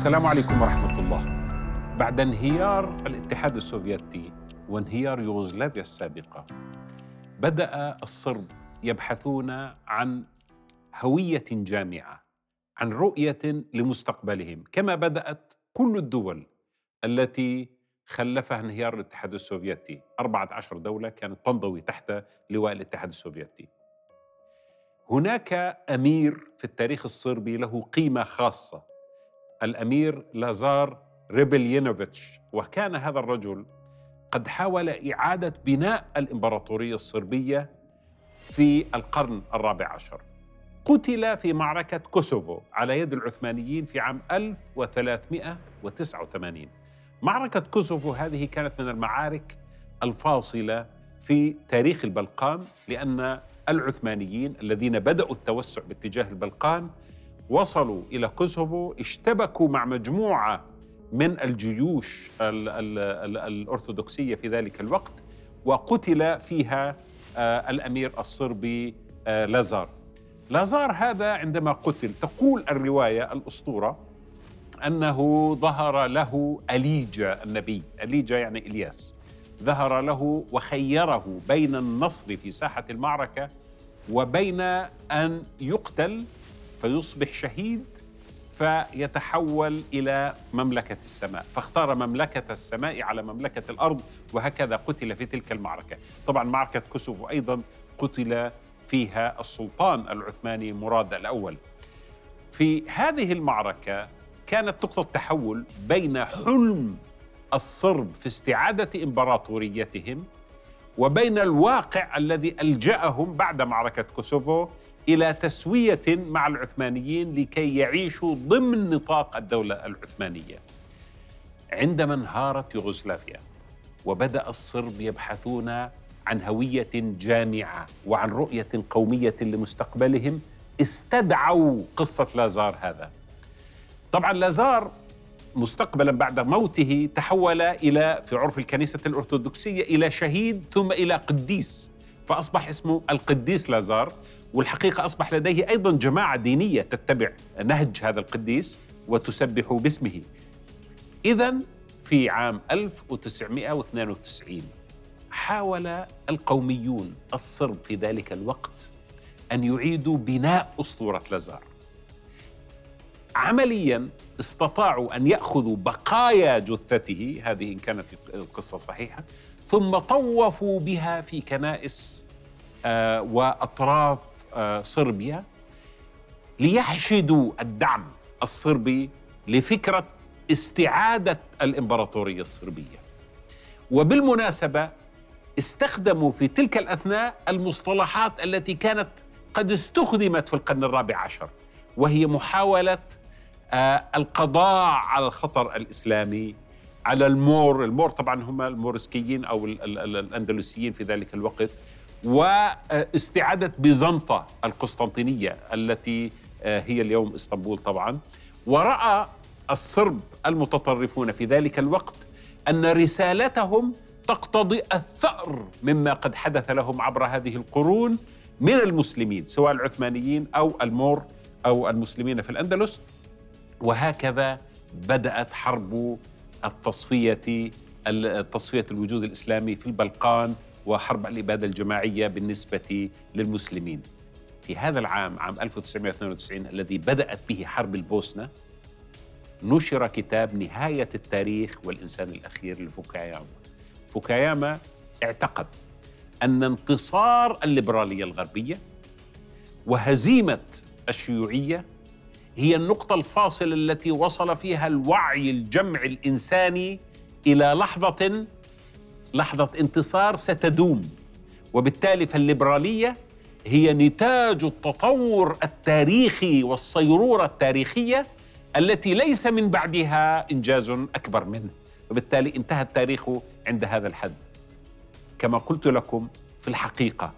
السلام عليكم ورحمة الله. بعد انهيار الاتحاد السوفيتي وانهيار يوغوسلافيا السابقة، بدأ الصرب يبحثون عن هوية جامعة، عن رؤية لمستقبلهم، كما بدأت كل الدول التي خلفها انهيار الاتحاد السوفيتي، 14 دولة كانت تنضوي تحت لواء الاتحاد السوفيتي. هناك أمير في التاريخ الصربي له قيمة خاصة الأمير لازار هريبليانوفيتش. وكان هذا الرجل قد حاول إعادة بناء الإمبراطورية الصربية في القرن الرابع عشر. قتل في معركة كوسوفو على يد العثمانيين في عام 1389 معركة كوسوفو هذه كانت من المعارك الفاصلة في تاريخ البلقان لأن العثمانيين الذين بدأوا التوسع باتجاه البلقان وصلوا إلى كوسوفو اشتبكوا مع مجموعة من الجيوش ال ال ال الأرثوذكسية في ذلك الوقت وقتل فيها آه الأمير الصربي آه لازار. لازار هذا عندما قتل تقول الرواية الأسطورة أنه ظهر له أليجا النبي. أليجا يعني إلياس. ظهر له وخيره بين النصر في ساحة المعركة وبين أن يقتل فيصبح شهيد فيتحول إلى مملكة السماء، فاختار مملكة السماء على مملكة الأرض وهكذا قتل في تلك المعركة، طبعا معركة كوسوفو أيضا قتل فيها السلطان العثماني مراد الأول. في هذه المعركة كانت نقطه تحول بين حلم الصرب في استعادة إمبراطوريتهم وبين الواقع الذي ألجأهم بعد معركة كوسوفو إلى تسوية مع العثمانيين لكي يعيشوا ضمن نطاق الدولة العثمانية. عندما انهارت يوغوسلافيا وبدأ الصرب يبحثون عن هوية جامعة وعن رؤية قومية لمستقبلهم استدعوا قصة لازار هذا. طبعا لازار مستقبلا بعد موته تحول إلى في عرف الكنيسة الأرثوذكسية إلى شهيد ثم إلى قديس فأصبح اسمه القديس لازار والحقيقة أصبح لديه أيضا جماعة دينية تتبع نهج هذا القديس وتسبح باسمه. اذا في عام 1992 حاول القوميون الصرب في ذلك الوقت أن يعيدوا بناء أسطورة لازار. عمليا استطاعوا أن يأخذوا بقايا جثته هذه إن كانت القصة صحيحة ثم طوفوا بها في كنائس آه وأطراف آه صربيا ليحشدوا الدعم الصربي لفكرة استعادة الإمبراطورية الصربية. وبالمناسبة استخدموا في تلك الأثناء المصطلحات التي كانت قد استخدمت في القرن الرابع عشر وهي محاولة آه القضاء على الخطر الإسلامي على المور المور طبعا هم المورسكيين أو الأندلسيين في ذلك الوقت. واستعادة بيزنطة القسطنطينية التي آه هي اليوم إسطنبول طبعا. ورأى الصرب المتطرفون في ذلك الوقت أن رسالتهم تقتضي الثأر مما قد حدث لهم عبر هذه القرون من المسلمين سواء العثمانيين أو المور أو المسلمين في الأندلس. وهكذا بدأت حرب التصفية تصفيه الوجود الإسلامي في البلقان وحرب الإبادة الجماعية بالنسبة للمسلمين. في هذا العام عام 1992 الذي بدأت به حرب البوسنة نشر كتاب نهاية التاريخ والإنسان الأخير لفوكاياما. فوكاياما اعتقد أن انتصار الليبرالية الغربية وهزيمة الشيوعية هي النقطة الفاصلة التي وصل فيها الوعي الجمع الإنساني إلى لحظة لحظة انتصار ستدوم. وبالتالي فالليبرالية هي نتاج التطور التاريخي والصيرورة التاريخية التي ليس من بعدها إنجاز أكبر منه. وبالتالي انتهى التاريخ عند هذا الحد. كما قلت لكم في الحقيقة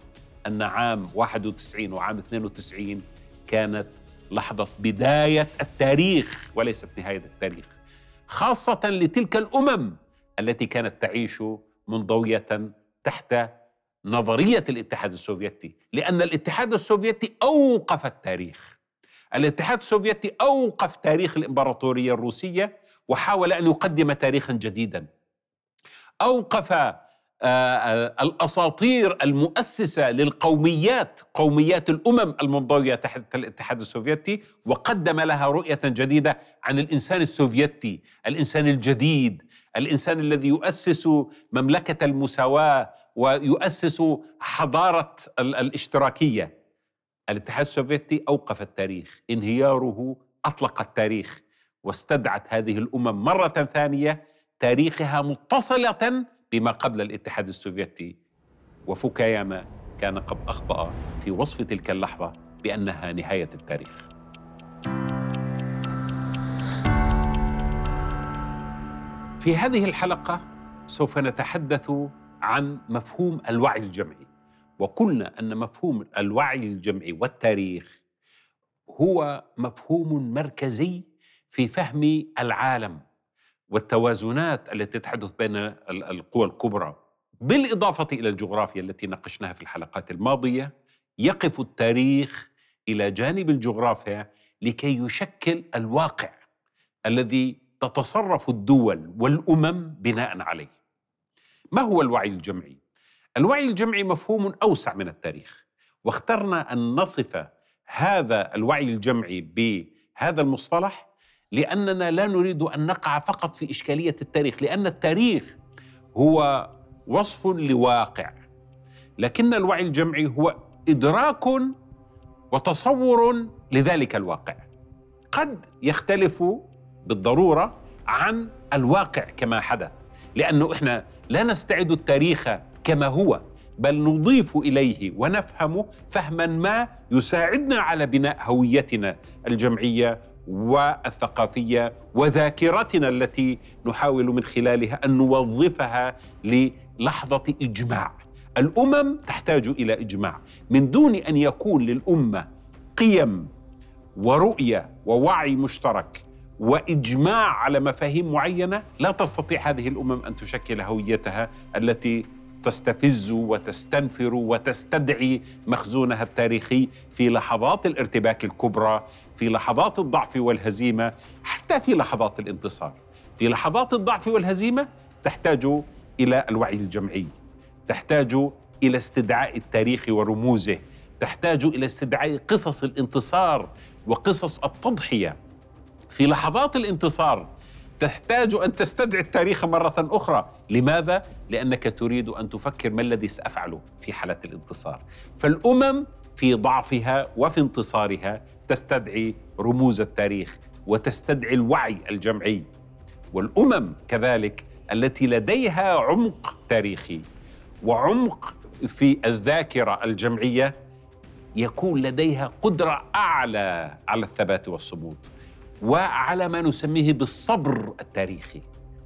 أن عام 91 وعام 92 كانت لحظة بداية التاريخ وليست نهاية التاريخ خاصة لتلك الأمم التي كانت تعيش منضوية تحت نظرية الاتحاد السوفيتي لأن الاتحاد السوفيتي أوقف التاريخ. الاتحاد السوفيتي أوقف تاريخ الإمبراطورية الروسية وحاول أن يقدم تاريخا جديدا. آه، الأساطير المؤسسة للقوميات قوميات الأمم المنضوية تحت الاتحاد السوفيتي وقدم لها رؤية جديدة عن الإنسان السوفيتي الإنسان الجديد الإنسان الذي يؤسس مملكة المساواة ويؤسس حضارة الاشتراكية. الاتحاد السوفيتي أوقف التاريخ انهياره أطلق التاريخ واستدعت هذه الأمم مرة ثانية تاريخها متصلة بما قبل الاتحاد السوفيتي وفوكاياما كان قد أخطأ في وصف تلك اللحظة بأنها نهاية التاريخ. في هذه الحلقة سوف نتحدث عن مفهوم الوعي الجمعي وقلنا أن مفهوم الوعي الجمعي والتاريخ هو مفهوم مركزي في فهم العالم. والتوازنات التي تحدث بين القوى الكبرى بالإضافة إلى الجغرافيا التي ناقشناها في الحلقات الماضية يقف التاريخ إلى جانب الجغرافيا لكي يشكل الواقع الذي تتصرف الدول والأمم بناء عليه. ما هو الوعي الجمعي؟ الوعي الجمعي مفهوم أوسع من التاريخ واخترنا أن نصف هذا الوعي الجمعي بهذا المصطلح لأننا لا نريد أن نقع فقط في إشكالية التاريخ لأن التاريخ هو وصف لواقع. لكن الوعي الجمعي هو إدراك وتصور لذلك الواقع. قد يختلف بالضرورة عن الواقع كما حدث لأنه إحنا لا نستعد التاريخ كما هو بل نضيف إليه ونفهم فهما ما يساعدنا على بناء هويتنا الجمعية والثقافية وذاكرتنا التي نحاول من خلالها أن نوظفها للحظة إجماع. الأمم تحتاج إلى إجماع، من دون أن يكون للأمة قيم ورؤية ووعي مشترك وإجماع على مفاهيم معينة لا تستطيع هذه الأمم أن تشكل هويتها التي تستفز وتستنفر وتستدعي مخزونها التاريخي في لحظات الارتباك الكبرى في لحظات الضعف والهزيمة حتى في لحظات الانتصار. في لحظات الضعف والهزيمة تحتاج إلى الوعي الجمعي تحتاج إلى استدعاء التاريخ ورموزه تحتاج إلى استدعاء قصص الانتصار وقصص التضحية. في لحظات الانتصار تحتاج أن تستدعي التاريخ مرة أخرى، لماذا؟ لأنك تريد أن تفكر ما الذي سافعله في حالة الانتصار. فالأمم في ضعفها وفي انتصارها تستدعي رموز التاريخ وتستدعي الوعي الجمعي. والأمم كذلك التي لديها عمق تاريخي وعمق في الذاكرة الجمعية يكون لديها قدرة أعلى على الثبات والصمود. وعلى ما نسميه بالصبر التاريخي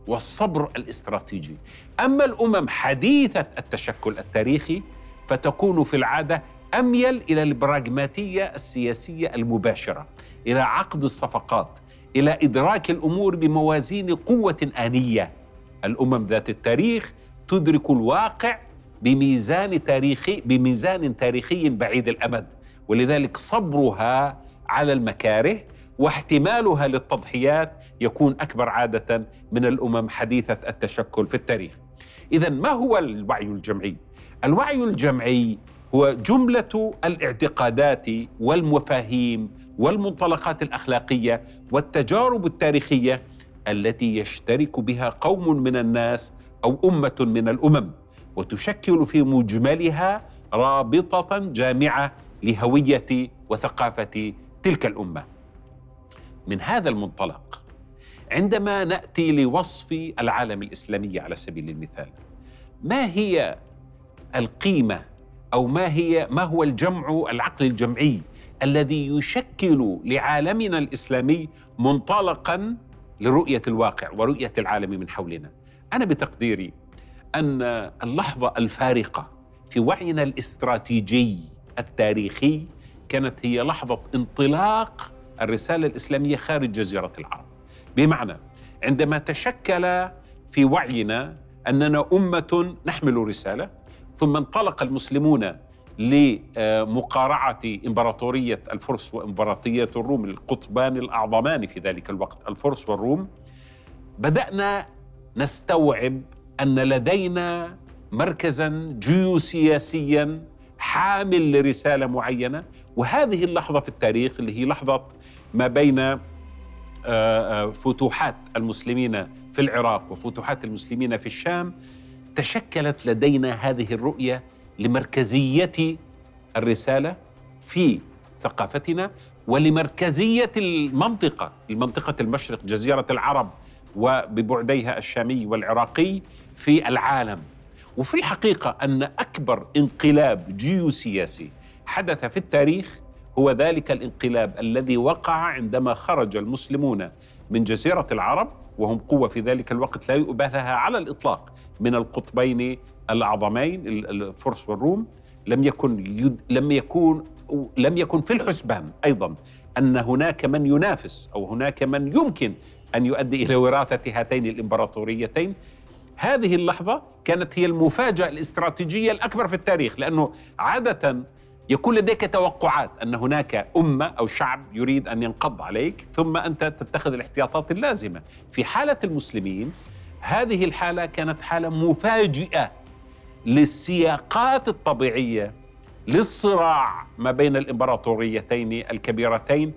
والصبر الاستراتيجي. أما الأمم حديثه التشكل التاريخي فتكون في العادة أميل إلى البراغماتية السياسية المباشرة إلى عقد الصفقات إلى إدراك الأمور بموازين قوة آنية. الأمم ذات التاريخ تدرك الواقع بميزان تاريخي بميزان تاريخي بعيد الأمد ولذلك صبرها على المكاره واحتمالها للتضحيات يكون أكبر عادة من الأمم حديثة التشكل في التاريخ. اذا ما هو الوعي الجمعي؟ الوعي الجمعي هو جملة الاعتقادات والمفاهيم والمنطلقات الأخلاقية والتجارب التاريخية التي يشترك بها قوم من الناس أو أمة من الأمم وتشكل في مجملها رابطة جامعة لهوية وثقافة تلك الأمة من هذا المنطلق عندما نأتي لوصف العالم الإسلامي على سبيل المثال ما هي القيمة أو ما هي ما هو الجمع العقل الجمعي الذي يشكل لعالمنا الإسلامي منطلقا لرؤية الواقع ورؤية العالم من حولنا؟ أنا بتقديري أن اللحظة الفارقة في وعينا الاستراتيجي التاريخي كانت هي لحظة انطلاق الرسالة الإسلامية خارج جزيرة العرب. بمعنى عندما تشكل في وعينا أننا أمة نحمل رسالة ثم انطلق المسلمون لمقارعة إمبراطورية الفرس وامبراطوريه الروم القطبان الأعظمان في ذلك الوقت الفرس والروم بدأنا نستوعب أن لدينا مركزا جيوسياسيا حامل لرسالة معينة. وهذه اللحظة في التاريخ اللي هي لحظة ما بين آه، آه، فتوحات المسلمين في العراق وفتوحات المسلمين في الشام تشكلت لدينا هذه الرؤية لمركزية الرسالة في ثقافتنا ولمركزية المنطقة المنطقة المشرق جزيرة العرب وببعديها الشامي والعراقي في العالم. وفي الحقيقة أن أكبر انقلاب جيوسياسي حدث في التاريخ هو ذلك الانقلاب الذي وقع عندما خرج المسلمون من جزيرة العرب وهم قوة في ذلك الوقت لا يؤبه لها على الإطلاق من القطبين الأعظمين الفرس والروم. لم يكن يد لم يكون لم يكن في الحسبان أيضا أن هناك من ينافس أو هناك من يمكن أن يؤدي إلى وراثة هاتين الإمبراطوريتين. هذه اللحظة كانت هي المفاجأة الاستراتيجية الأكبر في التاريخ لأنه عادة يكون لديك توقعات أن هناك أمة أو شعب يريد أن ينقض عليك ثم أنت تتخذ الاحتياطات اللازمة. في حالة المسلمين هذه الحالة كانت حالة مفاجئة للسياقات الطبيعية للصراع ما بين الإمبراطوريتين الكبيرتين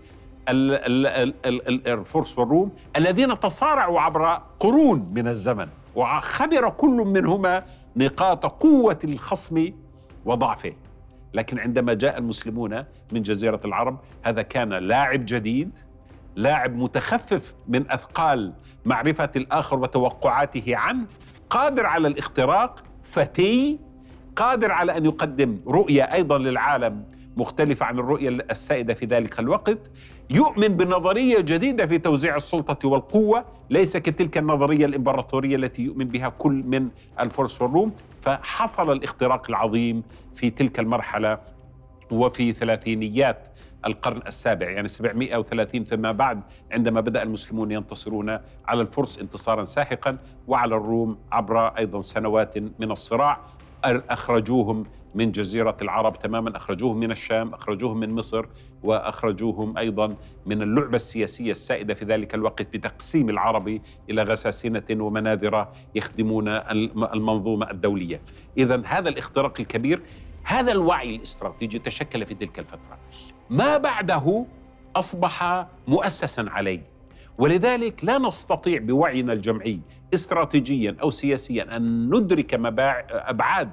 الفرس والروم الذين تصارعوا عبر قرون من الزمن. وخبر كل منهما نقاط قوة الخصم وضعفه. لكن عندما جاء المسلمون من جزيرة العرب هذا كان لاعب جديد لاعب متخفف من أثقال معرفة الآخر وتوقعاته عنه قادر على الاختراق فتي قادر على أن يقدم رؤية أيضا للعالم. مختلفة عن الرؤية السائدة في ذلك الوقت يؤمن بنظرية جديدة في توزيع السلطة والقوة ليس كتلك النظرية الإمبراطورية التي يؤمن بها كل من الفرس والروم. فحصل الاختراق العظيم في تلك المرحلة وفي ثلاثينيات القرن السابع يعني 730 فيما بعد عندما بدأ المسلمون ينتصرون على الفرس انتصارا ساحقا وعلى الروم عبر أيضا سنوات من الصراع أخرجوهم من جزيرة العرب تماما أخرجوهم من الشام أخرجوهم من مصر وأخرجوهم أيضا من اللعبة السياسية السائدة في ذلك الوقت بتقسيم العرب إلى غساسنة ومناذر يخدمون المنظومة الدولية. إذا هذا الاختراق الكبير هذا الوعي الاستراتيجي تشكل في تلك الفترة. ما بعده أصبح مؤسسا عليه ولذلك لا نستطيع بوعينا الجمعي استراتيجيا أو سياسيا أن ندرك أبعاد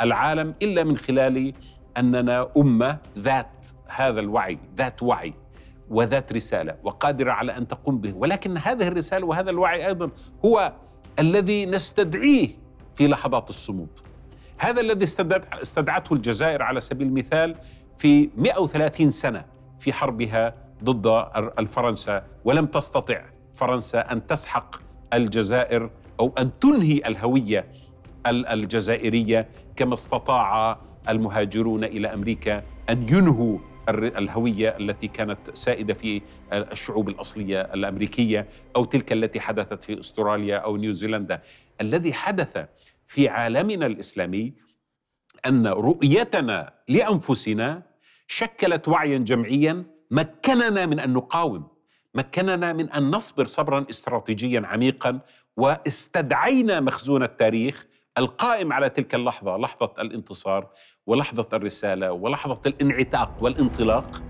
العالم إلا من خلال أننا أمة ذات هذا الوعي، ذات وعي وذات رسالة وقادرة على أن تقوم به، ولكن هذه الرسالة وهذا الوعي أيضا هو الذي نستدعيه في لحظات الصمود. هذا الذي استدعته الجزائر على سبيل المثال في 130 سنة في حربها ضد الفرنسا ولم تستطع فرنسا أن تسحق الجزائر أو أن تنهي الهوية الجزائرية كما استطاع المهاجرون إلى أمريكا أن ينهوا الهوية التي كانت سائدة في الشعوب الأصلية الأمريكية أو تلك التي حدثت في أستراليا أو نيوزيلندا. الذي حدث في عالمنا الإسلامي أن رؤيتنا لأنفسنا شكلت وعيا جمعيا مكننا من أن نقاوم مكننا من أن نصبر صبرا استراتيجيا عميقا واستدعينا مخزون التاريخ القائم على تلك اللحظة لحظة الانتصار ولحظة الرسالة ولحظة الانعتاق والانطلاق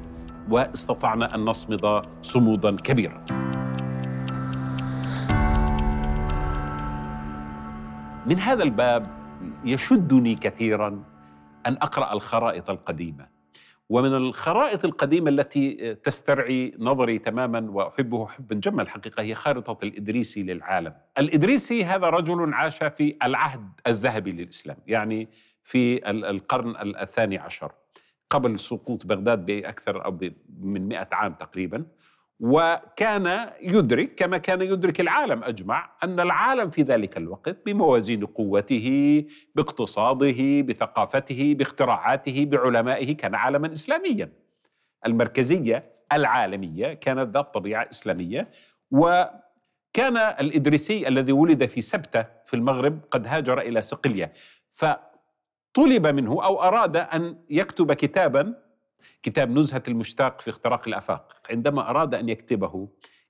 واستطعنا أن نصمد صمودا كبيرا. من هذا الباب يشدني كثيرا أن أقرأ الخرائط القديمة. ومن الخرائط القديمة التي تسترعي نظري تماما وأحبه حبا جما الحقيقة هي خارطة الإدريسي للعالم. الإدريسي هذا رجل عاش في العهد الذهبي للإسلام يعني في القرن الثاني عشر قبل سقوط بغداد بأكثر أو من مئة عام تقريبا. وكان يدرك كما كان يدرك العالم. أجمع أن العالم في ذلك الوقت بموازين قوته باقتصاده بثقافته باختراعاته بعلمائه كان عالما اسلاميا. المركزية العالمية كانت ذات طبيعة إسلامية. وكان الإدريسي الذي ولد في سبتة في المغرب قد هاجر إلى صقلية. ف طلب منه أو أراد أن يكتب كتابا كتاب نزهة المشتاق في اختراق الأفاق. عندما أراد أن يكتبه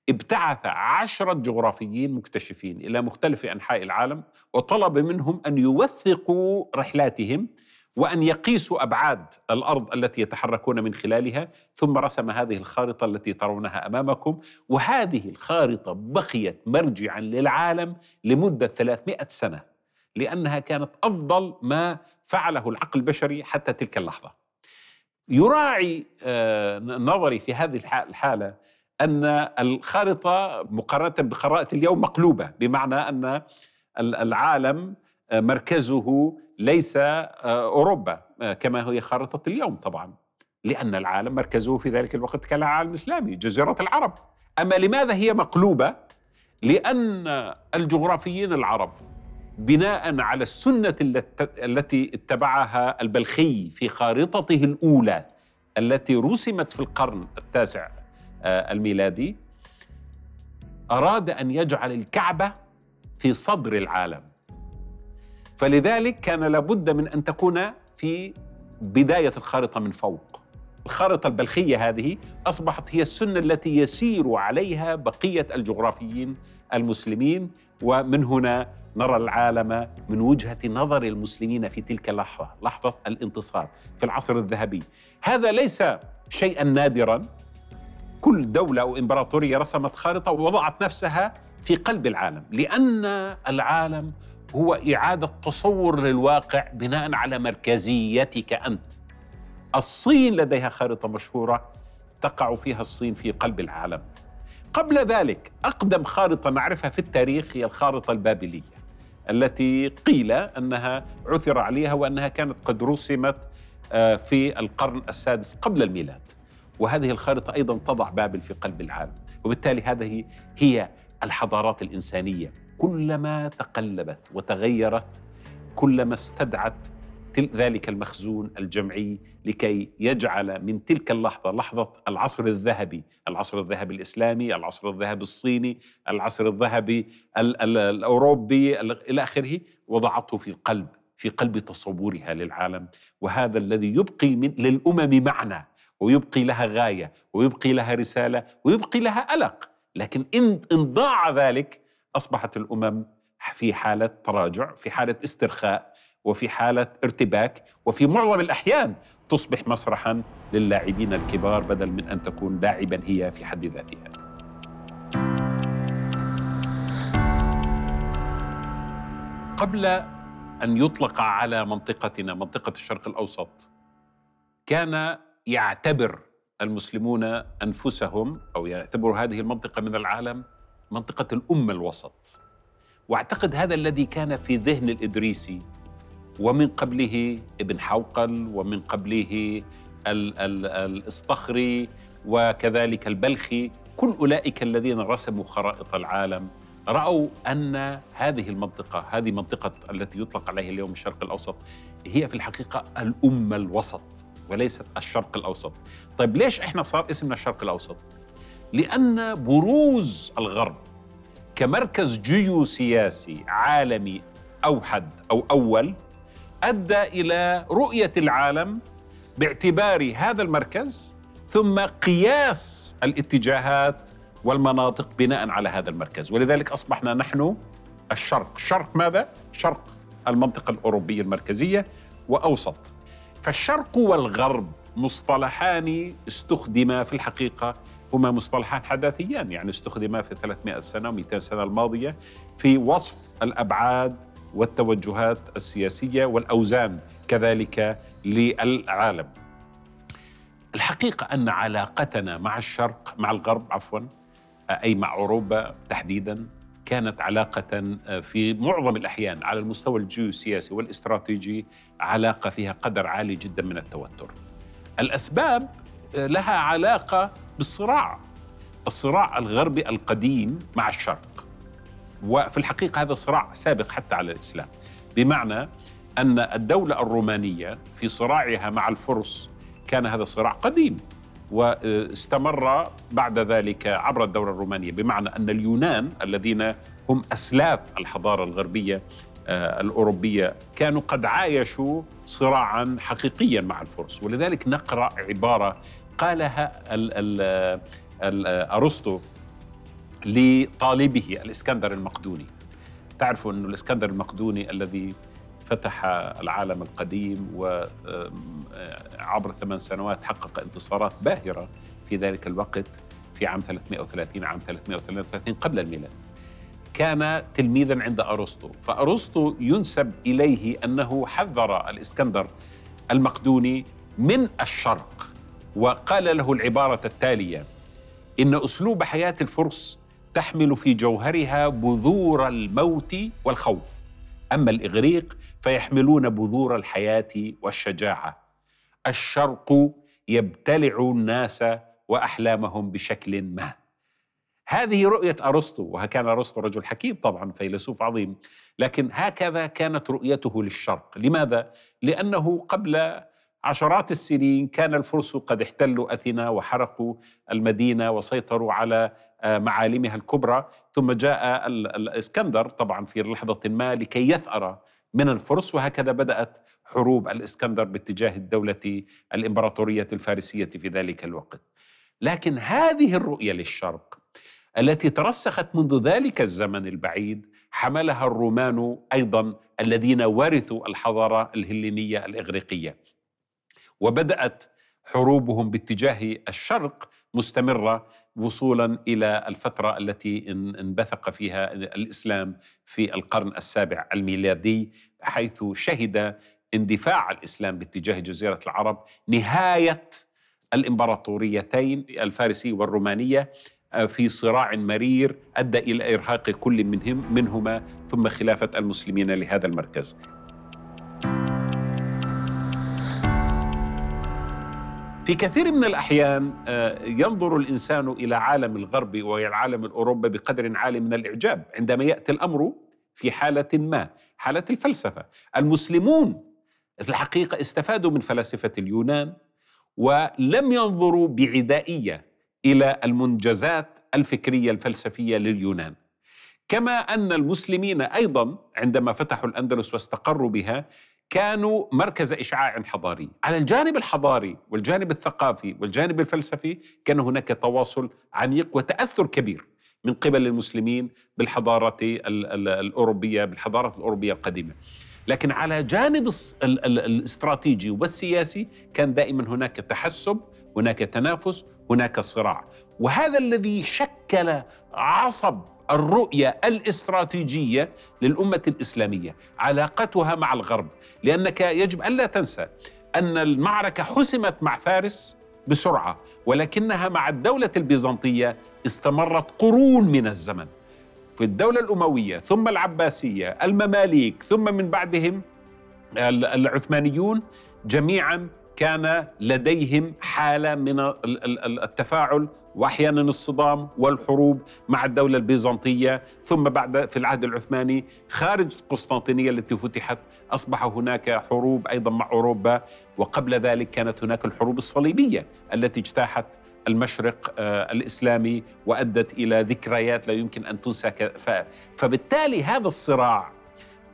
ابتعث عشرة جغرافيين مكتشفين إلى مختلف أنحاء العالم وطلب منهم أن يوثقوا رحلاتهم وأن يقيسوا أبعاد الأرض التي يتحركون من خلالها ثم رسم هذه الخارطة التي ترونها أمامكم. وهذه الخارطة بقيت مرجعا للعالم لمدة 300 سنة لأنها كانت أفضل ما فعله العقل البشري حتى تلك اللحظة. يراعي آه، نظري في هذه الحالة أن الخارطة مقارنة بخرائط اليوم مقلوبة بمعنى أن العالم آه، مركزه ليس آه، أوروبا كما هي خارطة اليوم طبعا لأن العالم مركزه في ذلك الوقت كان العالم الإسلامي جزيرة العرب أما لماذا هي مقلوبة؟ لأن الجغرافيين العرب بناء على السنة التي اتبعها البلخي في خارطته الأولى التي رسمت في القرن التاسع آه، الميلادي أراد أن يجعل الكعبة في صدر العالم. فلذلك كان لابد من أن تكون في بداية الخارطة من فوق. الخارطة البلخية هذه أصبحت هي السنة التي يسير عليها بقية الجغرافيين المسلمين ومن هنا نرى العالم من وجهة نظر المسلمين في تلك اللحظة، لحظة الانتصار في العصر الذهبي. هذا ليس شيئا نادرا كل دولة أو إمبراطورية رسمت خارطة ووضعت نفسها في قلب العالم، لأن العالم هو إعادة تصور للواقع بناء على مركزيتك أنت. الصين لديها خارطة مشهورة تقع فيها الصين في قلب العالم. قبل ذلك أقدم خارطة نعرفها في التاريخ هي الخارطة البابلية. التي قيل أنها عثر عليها وأنها كانت قد رسمت آه، في القرن السادس قبل الميلاد. وهذه الخارطة أيضا تضع بابل في قلب العالم. وبالتالي هذه هي الحضارات الإنسانية. كلما تقلبت وتغيرت كلما استدعت ذلك المخزون الجمعي لكي يجعل من تلك اللحظة لحظة العصر الذهبي العصر الذهبي الإسلامي العصر الذهبي الصيني العصر الذهبي الأوروبي إلى آخره وضعته في القلب في قلب تصورها للعالم. وهذا الذي يبقي من للأمم معنى ويبقي لها غاية ويبقي لها رسالة ويبقي لها ألق. لكن إن ضاع ذلك أصبحت الأمم في حالة تراجع في حالة استرخاء وفي حالة ارتباك وفي معظم الأحيان تصبح مسرحا للاعبين الكبار بدل من أن تكون لاعبا هي في حد ذاتها. قبل أن يطلق على منطقتنا منطقة الشرق الأوسط كان يعتبر المسلمون أنفسهم أو يعتبروا هذه المنطقة من العالم منطقة الأمة الوسط. وأعتقد هذا الذي كان في ذهن الإدريسي ومن قبله ابن حوقل ومن قبله الإسطخري وكذلك البلخي. كل أولئك الذين رسموا خرائط العالم رأوا أن هذه المنطقة هذه منطقة التي يطلق عليها اليوم الشرق الأوسط هي في الحقيقة الأمة الوسط وليست الشرق الأوسط. طيب ليش إحنا صار اسمنا الشرق الأوسط؟ لأن بروز الغرب كمركز جيوسياسي عالمي أوحد أو أول أدى إلى رؤية العالم باعتبار هذا المركز ثم قياس الاتجاهات والمناطق بناء على هذا المركز. ولذلك أصبحنا نحن الشرق. شرق ماذا؟ شرق المنطقة الأوروبية المركزية وأوسط. فالشرق والغرب مصطلحان استخدما في الحقيقة هما مصطلحان حداثيان يعني استخدما في 300 سنة و200 سنة الماضية في وصف الأبعاد والتوجهات السياسية والأوزان كذلك للعالم. الحقيقة أن علاقتنا مع الشرق مع الغرب عفوا أي مع أوروبا تحديدا كانت علاقة في معظم الأحيان على المستوى الجيوسياسي والاستراتيجي علاقة فيها قدر عالي جدا من التوتر. الأسباب لها علاقة بالصراع الصراع الغربي القديم مع الشرق وفي الحقيقة هذا صراع سابق حتى على الإسلام. بمعنى أن الدولة الرومانية في صراعها مع الفرس كان هذا صراع قديم واستمر بعد ذلك عبر الدولة الرومانية. بمعنى أن اليونان الذين هم أسلاف الحضارة الغربية الأوروبية كانوا قد عايشوا صراعا حقيقيا مع الفرس. ولذلك نقرأ عبارة قالها أرسطو لطالبه الإسكندر المقدوني. تعرفوا أن الإسكندر المقدوني الذي فتح العالم القديم وعبر ثمان سنوات حقق انتصارات باهرة في ذلك الوقت في عام 330 عام 333 قبل الميلاد. كان تلميذا عند أرسطو. فأرسطو ينسب إليه أنه حذر الإسكندر المقدوني من الشرق وقال له العبارة التالية إن أسلوب حياة الفرس تحمل في جوهرها بذور الموت والخوف. أما الإغريق فيحملون بذور الحياة والشجاعة. الشرق يبتلع الناس وأحلامهم بشكل ما. هذه رؤية أرسطو وكان أرسطو رجل حكيم طبعا فيلسوف عظيم. لكن هكذا كانت رؤيته للشرق. لماذا؟ لأنه قبل عشرات السنين كان الفرس قد احتلوا أثينا وحرقوا المدينة وسيطروا على آه، معالمها الكبرى. ثم جاء الإسكندر طبعا في لحظة ما لكي يثأر من الفرس وهكذا بدأت حروب الإسكندر باتجاه الدولة الإمبراطورية الفارسية في ذلك الوقت. لكن هذه الرؤية للشرق التي ترسخت منذ ذلك الزمن البعيد حملها الرومان أيضا الذين ورثوا الحضارة الهلينيه الإغريقية. وبدأت حروبهم باتجاه الشرق مستمرة وصولا إلى الفترة التي انبثق فيها الإسلام في القرن السابع الميلادي حيث شهد اندفاع الإسلام باتجاه جزيرة العرب نهاية الإمبراطوريتين الفارسيه والرومانية آه، في صراع مرير أدى إلى إرهاق كل منهم منهما ثم خلافة المسلمين لهذا المركز. في كثير من الأحيان آه، ينظر الإنسان إلى عالم الغرب والى العالم الأوروبي بقدر عالي من الإعجاب عندما يأتي الأمر في حالة ما، حالة الفلسفة. المسلمون في الحقيقة استفادوا من فلاسفة اليونان ولم ينظروا بعدائية إلى المنجزات الفكرية الفلسفية لليونان كما أن المسلمين أيضا عندما فتحوا الأندلس واستقروا بها كانوا مركز إشعاع حضاري. على الجانب الحضاري والجانب الثقافي والجانب الفلسفي كان هناك تواصل عميق وتأثر كبير من قبل المسلمين بالحضارة الأوروبية بالحضارة الأوروبية القديمة. لكن على جانب الاستراتيجي والسياسي كان دائما هناك تحسب هناك تنافس هناك صراع. وهذا الذي شكل عصب الرؤية الاستراتيجية للأمة الإسلامية علاقتها مع الغرب. لأنك يجب الا تنسى أن المعركة حسمت مع فارس بسرعة ولكنها مع الدولة البيزنطية استمرت قرون من الزمن. في الدولة الأموية ثم العباسية المماليك ثم من بعدهم العثمانيون جميعا كان لديهم حالة من التفاعل وأحيانا الصدام والحروب مع الدولة البيزنطية. ثم بعد في العهد العثماني خارج القسطنطينيه التي فتحت أصبح هناك حروب أيضا مع أوروبا. وقبل ذلك كانت هناك الحروب الصليبية التي اجتاحت المشرق آه، الإسلامي وأدت إلى ذكريات لا يمكن أن تنسى فبالتالي هذا الصراع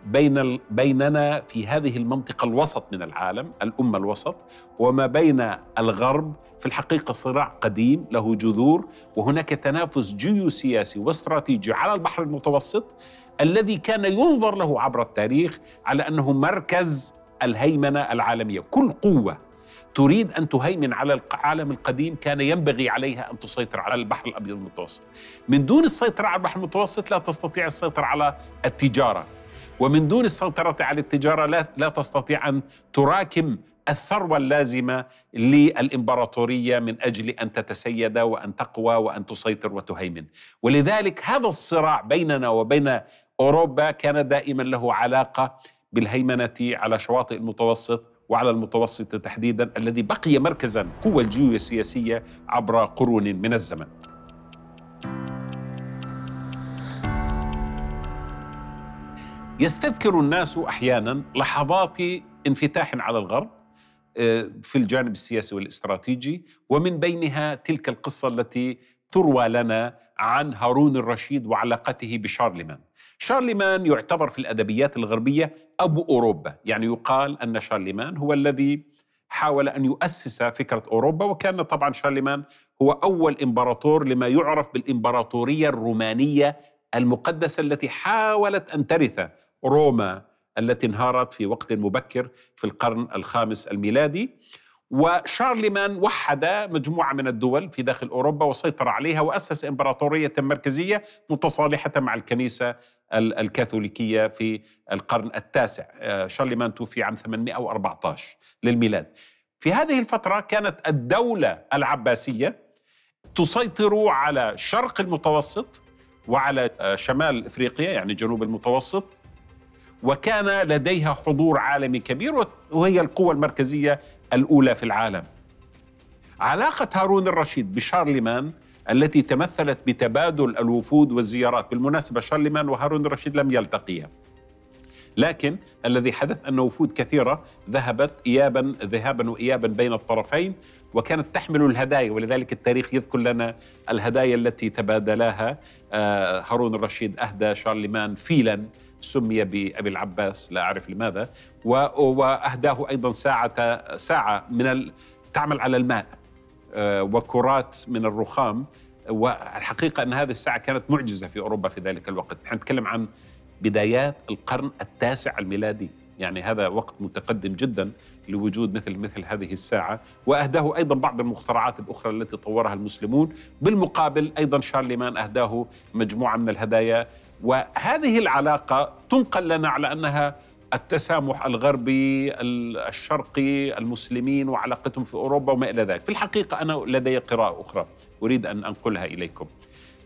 بين بيننا في هذه المنطقة الوسط من العالم الأمة الوسط وما بين الغرب في الحقيقة صراع قديم له جذور وهناك تنافس جيوسياسي واستراتيجي على البحر المتوسط الذي كان ينظر له عبر التاريخ على أنه مركز الهيمنة العالمية. كل قوة تريد أن تهيمن على العالم القديم كان ينبغي عليها أن تسيطر على البحر الأبيض المتوسط. من دون السيطرة على البحر المتوسط لا تستطيع السيطرة على التجارة. ومن دون السيطرة على التجارة لا, لا تستطيع أن تراكم الثروة اللازمة للإمبراطورية من أجل أن تتسيد وأن تقوى وأن تسيطر وتهيمن. ولذلك هذا الصراع بيننا وبين أوروبا كان دائما له علاقة بالهيمنة على شواطئ المتوسط وعلى المتوسط تحديدا الذي بقي مركزا قوة الجيوسياسية عبر قرون من الزمن. يستذكر الناس أحيانا لحظات انفتاح على الغرب آه، في الجانب السياسي والاستراتيجي ومن بينها تلك القصة التي تروى لنا عن هارون الرشيد وعلاقته بشارلمان. شارلمان يعتبر في الأدبيات الغربية أبو أوروبا يعني يقال أن شارلمان هو الذي حاول أن يؤسس فكرة أوروبا وكان طبعا شارلمان هو أول إمبراطور لما يعرف بالإمبراطورية الرومانية المقدسة التي حاولت أن ترث روما التي انهارت في وقت مبكر في القرن الخامس الميلادي. وشارلمان وحد مجموعة من الدول في داخل أوروبا وسيطر عليها وأسس إمبراطورية مركزية متصالحة مع الكنيسة الكاثوليكية في القرن التاسع. آه، شارلمان توفي عام 814 للميلاد. في هذه الفترة كانت الدولة العباسية تسيطر على شرق المتوسط وعلى آه، شمال إفريقيا يعني جنوب المتوسط وكان لديها حضور عالمي كبير وهي القوة المركزية الأولى في العالم. علاقة هارون الرشيد بشارلمان التي تمثلت بتبادل الوفود والزيارات بالمناسبة شارلمان وهارون الرشيد لم يلتقيا. لكن الذي حدث أن وفود كثيرة ذهبت إيابا ذهابا وإيابا بين الطرفين وكانت تحمل الهدايا ولذلك التاريخ يذكر لنا الهدايا التي تبادلاها آه، هارون الرشيد أهدى شارلمان فيلا. سمي بأبي العباس لا أعرف لماذا. وأهداه أيضا ساعة ساعة من تعمل على الماء آه، وكرات من الرخام. والحقيقة أن هذه الساعة كانت معجزة في أوروبا في ذلك الوقت. نحن نتكلم عن بدايات القرن التاسع الميلادي. يعني هذا وقت متقدم جدا لوجود مثل مثل هذه الساعة. وأهداه أيضا بعض المخترعات الأخرى التي طورها المسلمون. بالمقابل أيضا شارلمان أهداه مجموعة من الهدايا. وهذه العلاقة تنقل لنا على أنها التسامح الغربي الشرقي المسلمين وعلاقتهم في أوروبا وما إلى ذلك. في الحقيقة أنا لدي قراءة أخرى أريد أن أنقلها إليكم.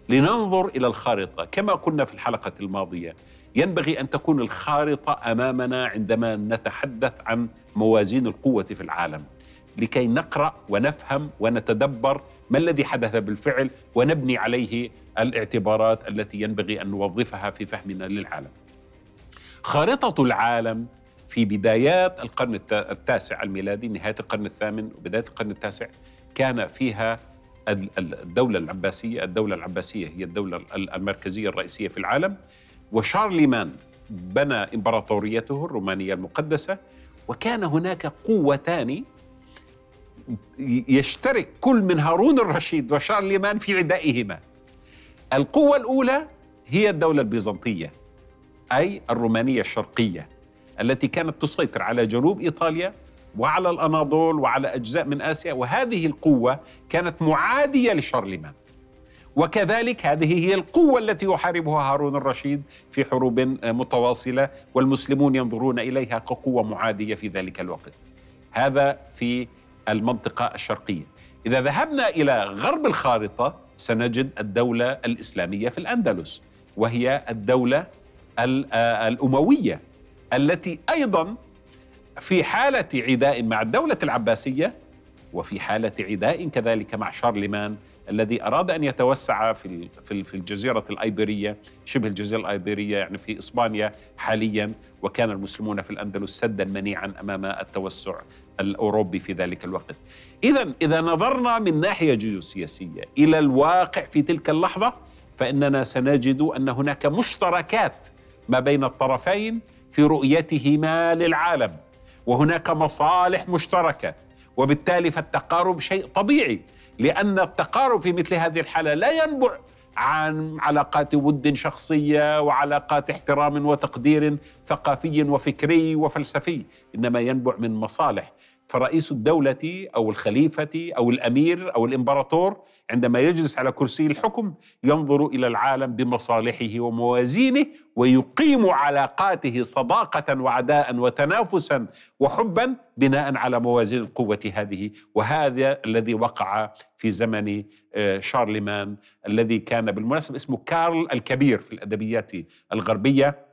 لننظر إلى الخارطة. كما قلنا في الحلقة الماضية ينبغي أن تكون الخارطة أمامنا عندما نتحدث عن موازين القوة في العالم. لكي نقرأ ونفهم ونتدبر ما الذي حدث بالفعل ونبني عليه الاعتبارات التي ينبغي أن نوظفها في فهمنا للعالم. خارطة العالم في بدايات القرن التاسع الميلادي نهاية القرن الثامن وبداية القرن التاسع كان فيها الدولة العباسية الدولة العباسية هي الدولة المركزية الرئيسية في العالم وشارلمان بنى إمبراطوريته الرومانية المقدسة وكان هناك قوتان يشترك كل من هارون الرشيد وشارلمان في عدائهما القوة الأولى هي الدولة البيزنطية أي الرومانية الشرقية التي كانت تسيطر على جنوب إيطاليا وعلى الأناضول وعلى أجزاء من آسيا. وهذه القوة كانت معادية لشارلمان. وكذلك هذه هي القوة التي يحاربها هارون الرشيد في حروب متواصلة والمسلمون ينظرون إليها كقوة معادية في ذلك الوقت. هذا في المنطقة الشرقية. إذا ذهبنا إلى غرب الخارطة سنجد الدولة الإسلامية في الأندلس وهي الدولة الأموية التي أيضا في حالة عداء مع الدولة العباسية وفي حالة عداء كذلك مع شارلمان الذي أراد أن يتوسع في في الجزيرة الأيبيرية شبه الجزيرة الأيبيرية يعني في إسبانيا حاليا وكان المسلمون في الأندلس سدا منيعا أمام التوسع الأوروبي في ذلك الوقت. اذا إذا نظرنا من ناحية جيوسياسية إلى الواقع في تلك اللحظة فإننا سنجد أن هناك مشتركات ما بين الطرفين في رؤيتهما للعالم وهناك مصالح مشتركة وبالتالي فالتقارب شيء طبيعي لأن التقارب في مثل هذه الحالة لا ينبع عن علاقات ود شخصية وعلاقات احترام وتقدير ثقافي وفكري وفلسفي إنما ينبع من مصالح. فرئيس الدولة أو الخليفة أو الأمير أو الإمبراطور عندما يجلس على كرسي الحكم ينظر إلى العالم بمصالحه وموازينه ويقيم علاقاته صداقة وعداء وتنافسا وحبا بناء على موازين القوة هذه. وهذا الذي وقع في زمن آه، شارلمان الذي كان بالمناسبة اسمه كارل الكبير في الأدبيات الغربية.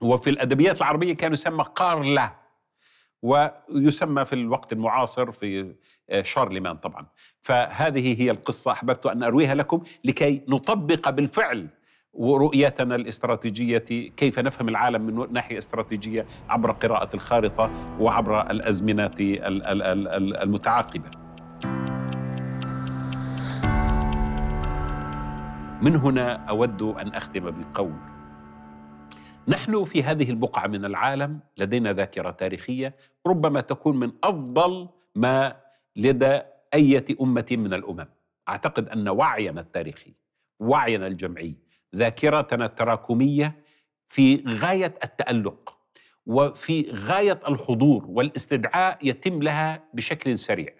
وفي الأدبيات العربية كان يسمى قارلا ويسمى في الوقت المعاصر في آه، شارلمان طبعا. فهذه هي القصة أحببت أن أرويها لكم لكي نطبق بالفعل ورؤيتنا الاستراتيجية كيف نفهم العالم من ناحية استراتيجية عبر قراءة الخارطة وعبر الأزمنة المتعاقبة. من هنا أود أن أختم بالقول نحن في هذه البقعة من العالم لدينا ذاكرة تاريخية ربما تكون من أفضل ما لدى أية أمة من الأمم. أعتقد أن وعينا التاريخي وعينا الجمعي ذاكرتنا التراكمية في غاية التألق وفي غاية الحضور والاستدعاء يتم لها بشكل سريع.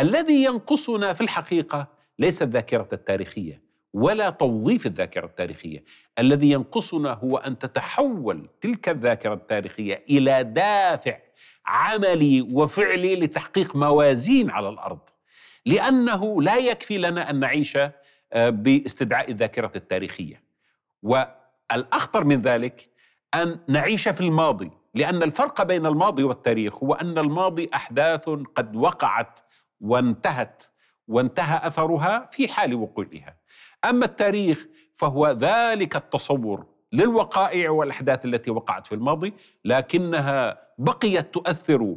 الذي ينقصنا في الحقيقة ليس الذاكره التاريخية ولا توظيف الذاكرة التاريخية. الذي ينقصنا هو أن تتحول تلك الذاكرة التاريخية إلى دافع عملي وفعلي لتحقيق موازين على الأرض. لأنه لا يكفي لنا أن نعيش آه، باستدعاء الذاكرة التاريخية. والأخطر من ذلك أن نعيش في الماضي لأن الفرق بين الماضي والتاريخ هو أن الماضي أحداث قد وقعت وانتهت وانتهى أثرها في حال وقوعها. أما التاريخ فهو ذلك التصور للوقائع والأحداث التي وقعت في الماضي لكنها بقيت تؤثر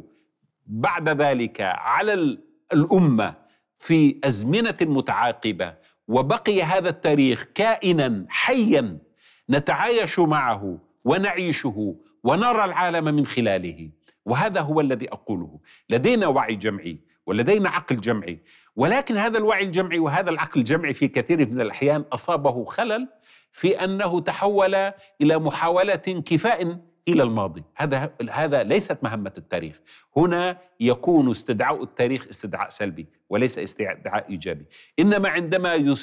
بعد ذلك على الأمة في أزمنة متعاقبة. وبقي هذا التاريخ كائنا حيا نتعايش معه ونعيشه ونرى العالم من خلاله. وهذا هو الذي أقوله. لدينا وعي جمعي ولدينا عقل جمعي. ولكن هذا الوعي الجمعي وهذا العقل الجمعي في كثير من الأحيان أصابه خلل في أنه تحول إلى محاولة كفاء إلى الماضي. هذا هذا ليست مهمة التاريخ. هنا يكون استدعاء التاريخ استدعاء سلبي وليس استدعاء إيجابي. إنما عندما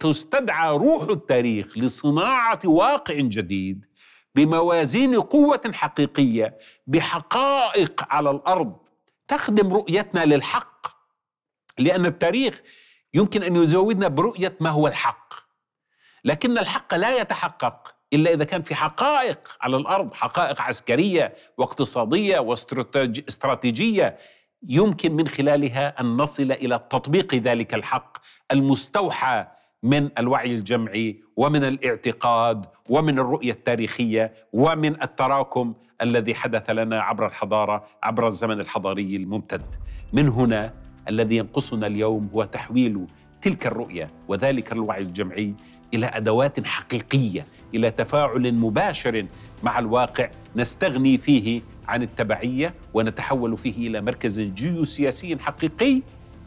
تستدعى روح التاريخ لصناعة واقع جديد بموازين قوة حقيقية بحقائق على الأرض تخدم رؤيتنا للحق لأن التاريخ يمكن أن يزودنا برؤية ما هو الحق. لكن الحق لا يتحقق إلا إذا كان في حقائق على الأرض حقائق عسكرية واقتصادية واستراتيجيه يمكن من خلالها أن نصل إلى تطبيق ذلك الحق المستوحى من الوعي الجمعي ومن الاعتقاد ومن الرؤية التاريخية ومن التراكم الذي حدث لنا عبر الحضارة عبر الزمن الحضاري الممتد. من هنا الذي ينقصنا اليوم هو تحويل تلك الرؤية وذلك الوعي الجمعي إلى أدوات حقيقية إلى تفاعل مباشر مع الواقع نستغني فيه عن التبعية ونتحول فيه إلى مركز جيوسياسي حقيقي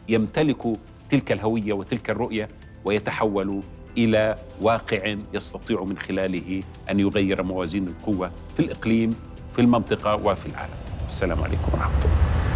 يمتلك تلك الهوية وتلك الرؤية ويتحول إلى واقع يستطيع من خلاله أن يغير موازين القوة في الإقليم في المنطقة وفي العالم. السلام عليكم ورحمة الله.